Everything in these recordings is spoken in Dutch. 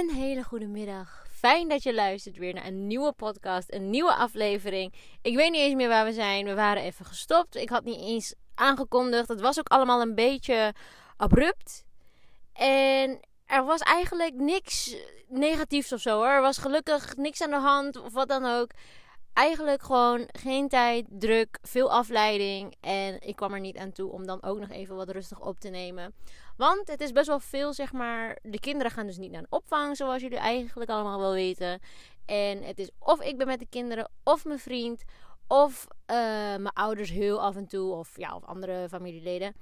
Een hele goede middag. Fijn dat je luistert weer naar een nieuwe podcast, een nieuwe aflevering. Ik weet niet eens meer waar we zijn. We waren even gestopt. Ik had niet eens aangekondigd. Het was ook allemaal een beetje abrupt. En er was eigenlijk niks negatiefs of zo hoor. Er was gelukkig niks aan de hand of wat dan ook. Eigenlijk gewoon geen tijd, druk, veel afleiding. En ik kwam er niet aan toe om dan ook nog even wat rustig op te nemen. Want het is best wel veel, zeg maar. De kinderen gaan dus niet naar een opvang, zoals jullie eigenlijk allemaal wel weten. En het is of ik ben met de kinderen, of mijn vriend, of uh, mijn ouders heel af en toe, of ja, of andere familieleden.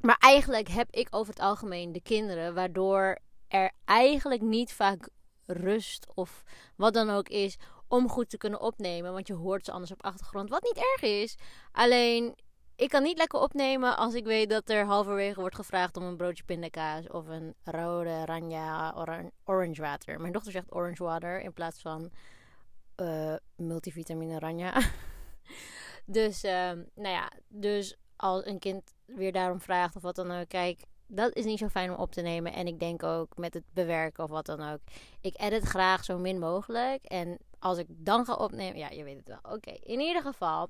Maar eigenlijk heb ik over het algemeen de kinderen, waardoor er eigenlijk niet vaak rust of wat dan ook is om goed te kunnen opnemen. Want je hoort ze anders op achtergrond, wat niet erg is. Alleen ik kan niet lekker opnemen als ik weet dat er halverwege wordt gevraagd om een broodje pindakaas of een rode ranja orange water. Mijn dochter zegt orange water in plaats van uh, multivitamine ranja. dus, uh, nou ja, dus als een kind weer daarom vraagt of wat dan ook, kijk, dat is niet zo fijn om op te nemen. En ik denk ook met het bewerken of wat dan ook. Ik edit graag zo min mogelijk. En als ik dan ga opnemen, ja, je weet het wel. Oké, in ieder geval.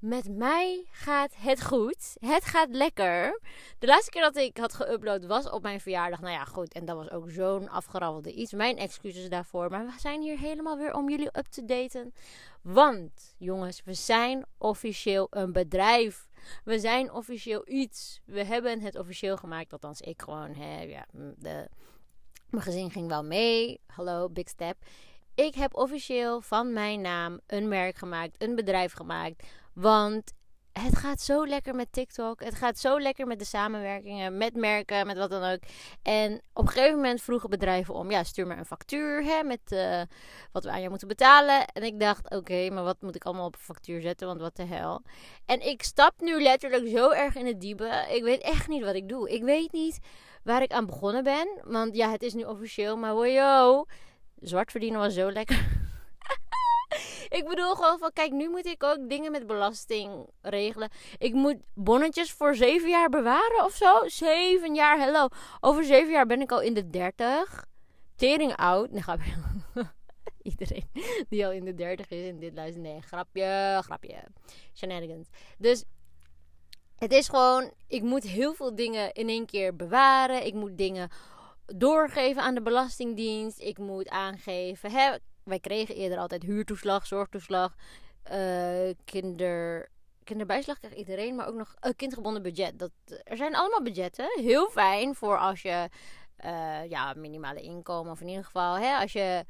Met mij gaat het goed. Het gaat lekker. De laatste keer dat ik had geüpload was op mijn verjaardag. Nou ja, goed. En dat was ook zo'n afgeraffelde iets. Mijn excuses daarvoor. Maar we zijn hier helemaal weer om jullie up te daten. Want, jongens, we zijn officieel een bedrijf. We zijn officieel iets. We hebben het officieel gemaakt. Althans, ik gewoon. Hè, ja, de, mijn gezin ging wel mee. Hallo, big step. Ik heb officieel van mijn naam een merk gemaakt. Een bedrijf gemaakt want het gaat zo lekker met TikTok. Het gaat zo lekker met de samenwerkingen, met merken, met wat dan ook. En op een gegeven moment vroegen bedrijven om: ja, stuur maar een factuur hè, met uh, wat we aan jou moeten betalen. En ik dacht: oké, maar wat moet ik allemaal op een factuur zetten? Want wat de hel. En ik stap nu letterlijk zo erg in het diepe. Ik weet echt niet wat ik doe. Ik weet niet waar ik aan begonnen ben. Want ja, het is nu officieel. Maar wow, zwart verdienen was zo lekker. ik bedoel gewoon van, kijk, nu moet ik ook dingen met belasting regelen. Ik moet bonnetjes voor zeven jaar bewaren of zo. Zeven jaar, hello. Over zeven jaar ben ik al in de dertig. Tering oud. Nee, grapje. Iedereen die al in de dertig is en dit luistert. Nee, grapje, grapje. Shenanigans. Dus het is gewoon, ik moet heel veel dingen in één keer bewaren. Ik moet dingen doorgeven aan de Belastingdienst. Ik moet aangeven, hè, wij kregen eerder altijd huurtoeslag, zorgtoeslag, uh, kinder, kinderbijslag krijgt iedereen, maar ook nog een kindgebonden budget. Dat, er zijn allemaal budgetten. Heel fijn voor als je uh, ja, minimale inkomen, of in ieder geval hè, als je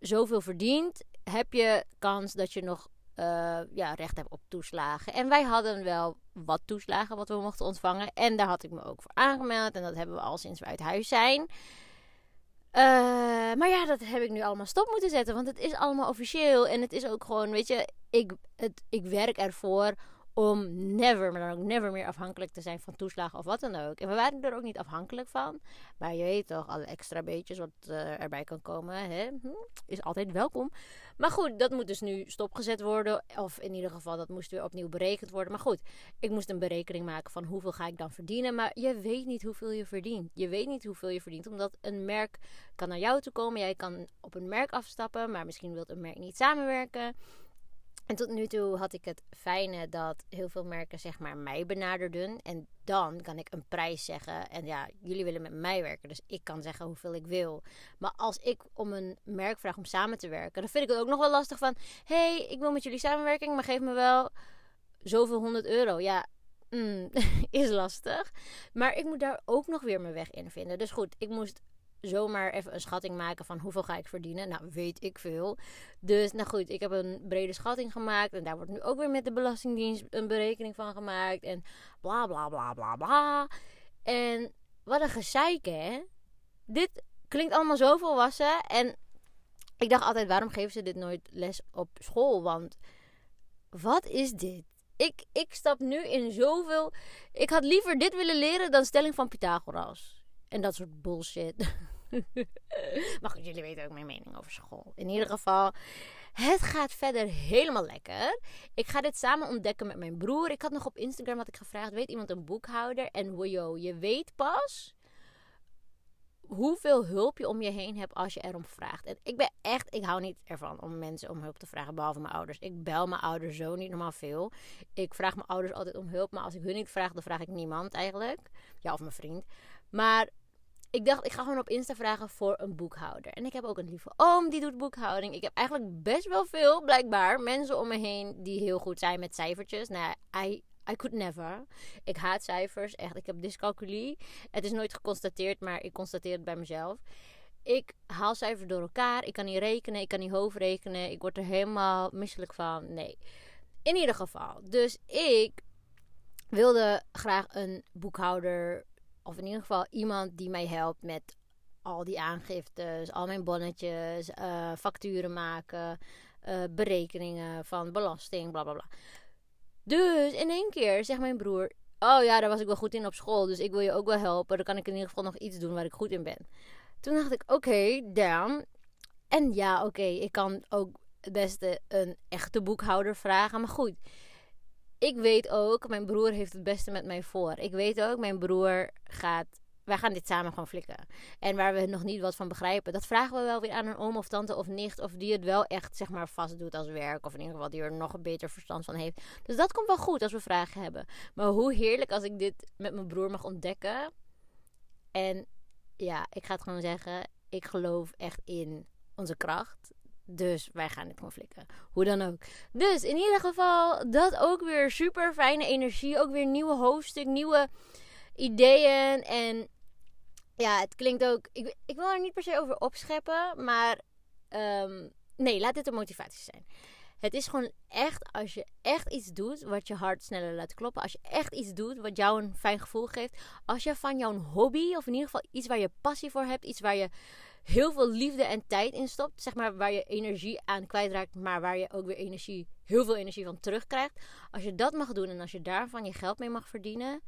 zoveel verdient, heb je kans dat je nog uh, ja, recht hebt op toeslagen. En wij hadden wel wat toeslagen wat we mochten ontvangen. En daar had ik me ook voor aangemeld. En dat hebben we al sinds we uit huis zijn. Uh, maar ja, dat heb ik nu allemaal stop moeten zetten. Want het is allemaal officieel. En het is ook gewoon, weet je, ik, het, ik werk ervoor om never, maar dan ook never meer afhankelijk te zijn van toeslagen of wat dan ook. En we waren er ook niet afhankelijk van. Maar je weet toch, alle extra beetjes wat uh, erbij kan komen, hè, hm, is altijd welkom. Maar goed, dat moet dus nu stopgezet worden. Of in ieder geval, dat moest weer opnieuw berekend worden. Maar goed, ik moest een berekening maken van hoeveel ga ik dan verdienen. Maar je weet niet hoeveel je verdient. Je weet niet hoeveel je verdient, omdat een merk kan naar jou toe komen. Jij kan op een merk afstappen, maar misschien wilt een merk niet samenwerken. En tot nu toe had ik het fijne dat heel veel merken zeg maar mij benaderden. En dan kan ik een prijs zeggen. En ja, jullie willen met mij werken. Dus ik kan zeggen hoeveel ik wil. Maar als ik om een merk vraag om samen te werken. Dan vind ik het ook nog wel lastig van. hey, ik wil met jullie samenwerking. Maar geef me wel zoveel honderd euro. Ja, mm, is lastig. Maar ik moet daar ook nog weer mijn weg in vinden. Dus goed, ik moest zomaar even een schatting maken van hoeveel ga ik verdienen. Nou, weet ik veel. Dus, nou goed, ik heb een brede schatting gemaakt. En daar wordt nu ook weer met de Belastingdienst een berekening van gemaakt. En bla bla bla bla bla. En wat een gezeik, hè? Dit klinkt allemaal zo volwassen. En ik dacht altijd, waarom geven ze dit nooit les op school? Want wat is dit? Ik, ik stap nu in zoveel. Ik had liever dit willen leren dan stelling van Pythagoras. En dat soort bullshit. maar goed, jullie weten ook mijn mening over school. In ieder geval, het gaat verder helemaal lekker. Ik ga dit samen ontdekken met mijn broer. Ik had nog op Instagram had ik gevraagd, weet iemand een boekhouder? En wow, je weet pas hoeveel hulp je om je heen hebt als je erom vraagt. En ik ben echt, ik hou niet ervan om mensen om hulp te vragen, behalve mijn ouders. Ik bel mijn ouders zo niet normaal veel. Ik vraag mijn ouders altijd om hulp, maar als ik hun niet vraag, dan vraag ik niemand eigenlijk. Ja, of mijn vriend. Maar ik dacht, ik ga gewoon op Insta vragen voor een boekhouder. En ik heb ook een lieve oom die doet boekhouding. Ik heb eigenlijk best wel veel, blijkbaar, mensen om me heen die heel goed zijn met cijfertjes. Nou, I, I could never. Ik haat cijfers, echt. Ik heb dyscalculie. Het is nooit geconstateerd, maar ik constateer het bij mezelf. Ik haal cijfers door elkaar. Ik kan niet rekenen, ik kan niet hoofdrekenen. Ik word er helemaal misselijk van. Nee. In ieder geval. Dus ik wilde graag een boekhouder of in ieder geval iemand die mij helpt met al die aangiftes, al mijn bonnetjes, uh, facturen maken, uh, berekeningen van belasting, bla bla bla. Dus in één keer zegt mijn broer: Oh ja, daar was ik wel goed in op school, dus ik wil je ook wel helpen. Dan kan ik in ieder geval nog iets doen waar ik goed in ben. Toen dacht ik: Oké, okay, damn. En ja, oké, ik kan ook het beste een echte boekhouder vragen. Maar goed, ik weet ook, mijn broer heeft het beste met mij voor. Ik weet ook, mijn broer gaat. Wij gaan dit samen gewoon flikken. En waar we nog niet wat van begrijpen, dat vragen we wel weer aan een oom of tante of nicht. Of die het wel echt, zeg maar, vast doet als werk. Of in ieder geval die er nog een beter verstand van heeft. Dus dat komt wel goed als we vragen hebben. Maar hoe heerlijk als ik dit met mijn broer mag ontdekken. En ja, ik ga het gewoon zeggen. Ik geloof echt in onze kracht. Dus wij gaan dit gewoon flikken. Hoe dan ook. Dus in ieder geval, dat ook weer super fijne energie. Ook weer nieuwe hoofdstuk, nieuwe ideeën. En ja, het klinkt ook. Ik, ik wil er niet per se over opscheppen. Maar um, nee, laat dit een motivatie zijn. Het is gewoon echt als je echt iets doet wat je hart sneller laat kloppen. Als je echt iets doet wat jou een fijn gevoel geeft. Als je van jouw hobby, of in ieder geval iets waar je passie voor hebt, iets waar je heel veel liefde en tijd in stopt. Zeg maar waar je energie aan kwijtraakt, maar waar je ook weer energie, heel veel energie van terugkrijgt. Als je dat mag doen en als je daarvan je geld mee mag verdienen,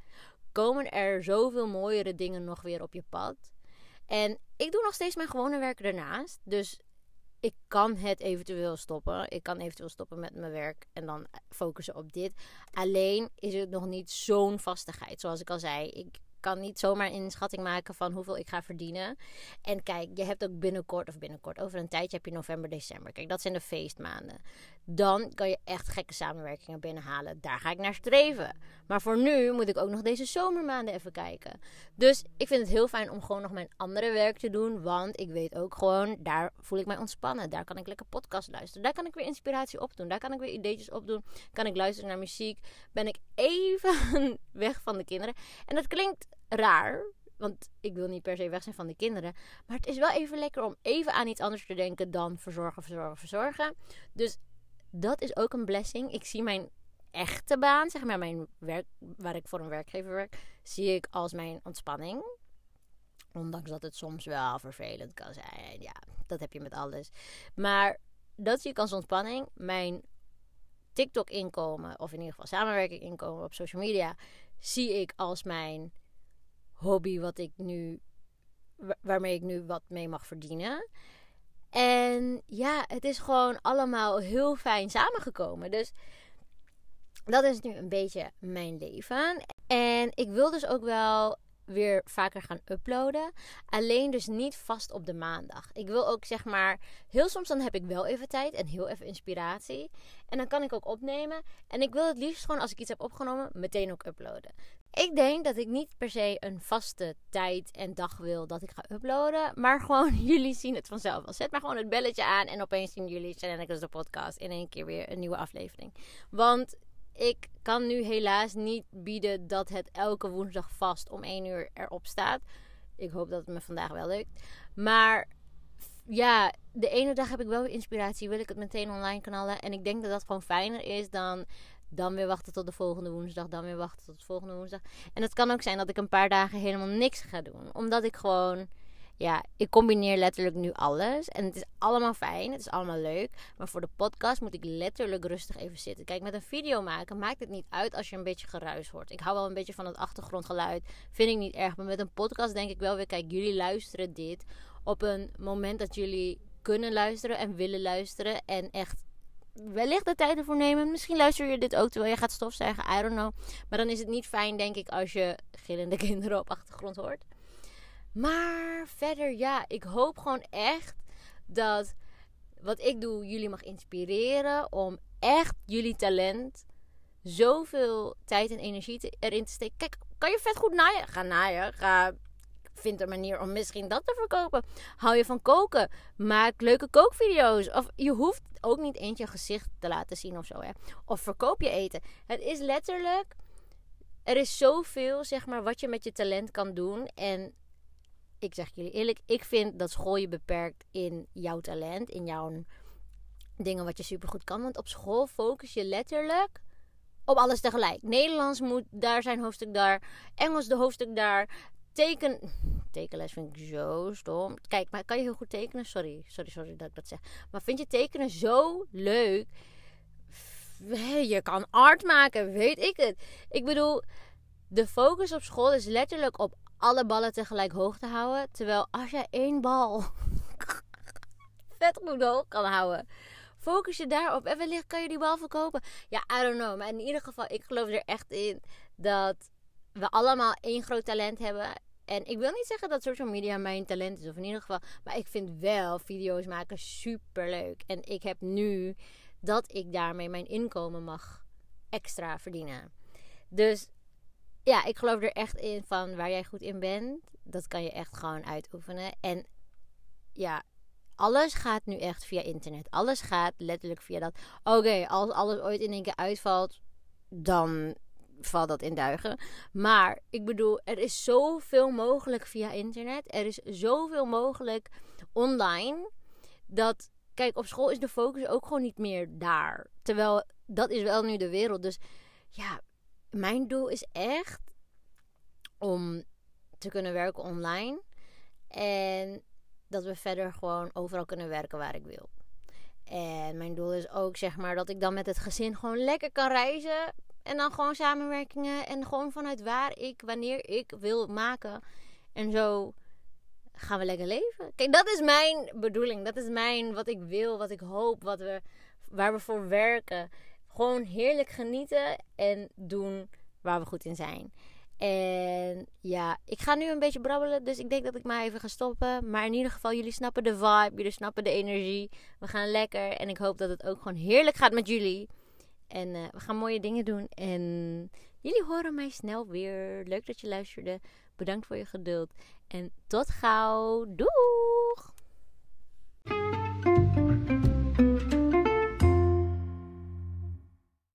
komen er zoveel mooiere dingen nog weer op je pad. En ik doe nog steeds mijn gewone werk ernaast. Dus ik kan het eventueel stoppen. Ik kan eventueel stoppen met mijn werk en dan focussen op dit. Alleen is het nog niet zo'n vastigheid. Zoals ik al zei, ik kan niet zomaar inschatting maken van hoeveel ik ga verdienen. En kijk, je hebt ook binnenkort, of binnenkort, over een tijdje heb je november, december. Kijk, dat zijn de feestmaanden. Dan kan je echt gekke samenwerkingen binnenhalen. Daar ga ik naar streven. Maar voor nu moet ik ook nog deze zomermaanden even kijken. Dus ik vind het heel fijn om gewoon nog mijn andere werk te doen. Want ik weet ook gewoon, daar voel ik mij ontspannen. Daar kan ik lekker podcast luisteren. Daar kan ik weer inspiratie opdoen. Daar kan ik weer ideetjes opdoen. Kan ik luisteren naar muziek. Ben ik even weg van de kinderen. En dat klinkt raar. Want ik wil niet per se weg zijn van de kinderen. Maar het is wel even lekker om even aan iets anders te denken dan verzorgen, verzorgen, verzorgen. Dus dat is ook een blessing. Ik zie mijn echte baan, zeg maar mijn werk, waar ik voor een werkgever werk, zie ik als mijn ontspanning. Ondanks dat het soms wel vervelend kan zijn. Ja, dat heb je met alles. Maar dat zie ik als ontspanning. Mijn TikTok-inkomen, of in ieder geval samenwerking-inkomen op social media, zie ik als mijn hobby wat ik nu, waarmee ik nu wat mee mag verdienen. En ja, het is gewoon allemaal heel fijn samengekomen. Dus dat is nu een beetje mijn leven. En ik wil dus ook wel weer vaker gaan uploaden. Alleen dus niet vast op de maandag. Ik wil ook zeg maar, heel soms dan heb ik wel even tijd en heel even inspiratie. En dan kan ik ook opnemen. En ik wil het liefst gewoon als ik iets heb opgenomen, meteen ook uploaden. Ik denk dat ik niet per se een vaste tijd en dag wil dat ik ga uploaden. Maar gewoon, jullie zien het vanzelf. Zet maar gewoon het belletje aan en opeens zien jullie dus de podcast in één keer weer een nieuwe aflevering. Want ik kan nu helaas niet bieden dat het elke woensdag vast om 1 uur erop staat. Ik hoop dat het me vandaag wel lukt. Maar ja, de ene dag heb ik wel inspiratie. Wil ik het meteen online knallen. En ik denk dat dat gewoon fijner is dan dan weer wachten tot de volgende woensdag. Dan weer wachten tot de volgende woensdag. En het kan ook zijn dat ik een paar dagen helemaal niks ga doen. Omdat ik gewoon. Ja, ik combineer letterlijk nu alles. En het is allemaal fijn. Het is allemaal leuk. Maar voor de podcast moet ik letterlijk rustig even zitten. Kijk, met een video maken maakt het niet uit als je een beetje geruis hoort. Ik hou wel een beetje van het achtergrondgeluid. Vind ik niet erg. Maar met een podcast denk ik wel weer: kijk, jullie luisteren dit op een moment dat jullie kunnen luisteren en willen luisteren. En echt wellicht de tijd ervoor nemen. Misschien luister je dit ook terwijl je gaat stofzuigen. I don't know. Maar dan is het niet fijn, denk ik, als je gillende kinderen op achtergrond hoort. Maar verder, ja, ik hoop gewoon echt dat wat ik doe jullie mag inspireren om echt jullie talent zoveel tijd en energie erin te steken. Kijk, kan je vet goed naaien? Ga naaien. Ga, vind een manier om misschien dat te verkopen. Hou je van koken? Maak leuke kookvideo's. Of je hoeft ook niet eentje gezicht te laten zien of zo. Hè? Of verkoop je eten. Het is letterlijk. Er is zoveel, zeg maar, wat je met je talent kan doen. En ik zeg jullie eerlijk, ik vind dat school je beperkt in jouw talent, in jouw dingen wat je supergoed kan. Want op school focus je letterlijk op alles tegelijk. Nederlands moet daar zijn hoofdstuk daar, Engels de hoofdstuk daar. Teken, tekenles vind ik zo stom. Kijk, maar kan je heel goed tekenen? Sorry, sorry, sorry dat ik dat zeg. Maar vind je tekenen zo leuk? Je kan art maken, weet ik het. Ik bedoel, de focus op school is letterlijk op alle ballen tegelijk hoog te houden. Terwijl als jij één bal vet goed kan houden, focus je daarop. En wellicht kan je die bal verkopen. Ja, I don't know. Maar in ieder geval, ik geloof er echt in dat we allemaal één groot talent hebben. En ik wil niet zeggen dat social media mijn talent is, of in ieder geval. Maar ik vind wel video's maken super leuk. En ik heb nu dat ik daarmee mijn inkomen mag extra verdienen. Dus ja, ik geloof er echt in van waar jij goed in bent, dat kan je echt gewoon uitoefenen. En ja, alles gaat nu echt via internet. Alles gaat letterlijk via dat. Oké, als alles ooit in één keer uitvalt, dan valt dat in duigen. Maar ik bedoel, er is zoveel mogelijk via internet. Er is zoveel mogelijk online. Dat, kijk, op school is de focus ook gewoon niet meer daar. Terwijl dat is wel nu de wereld. Dus ja, mijn doel is echt om te kunnen werken online. En dat we verder gewoon overal kunnen werken waar ik wil. En mijn doel is ook, zeg maar, dat ik dan met het gezin gewoon lekker kan reizen. En dan gewoon samenwerkingen. En gewoon vanuit waar ik, wanneer ik wil maken. En zo gaan we lekker leven. Kijk, dat is mijn bedoeling. Dat is mijn, wat ik wil, wat ik hoop, wat we, waar we voor werken. Gewoon heerlijk genieten en doen waar we goed in zijn. En ja, ik ga nu een beetje brabbelen, dus ik denk dat ik maar even ga stoppen. Maar in ieder geval, jullie snappen de vibe, jullie snappen de energie. We gaan lekker en ik hoop dat het ook gewoon heerlijk gaat met jullie. En uh, we gaan mooie dingen doen. En jullie horen mij snel weer. Leuk dat je luisterde. Bedankt voor je geduld. En tot gauw. Doeg!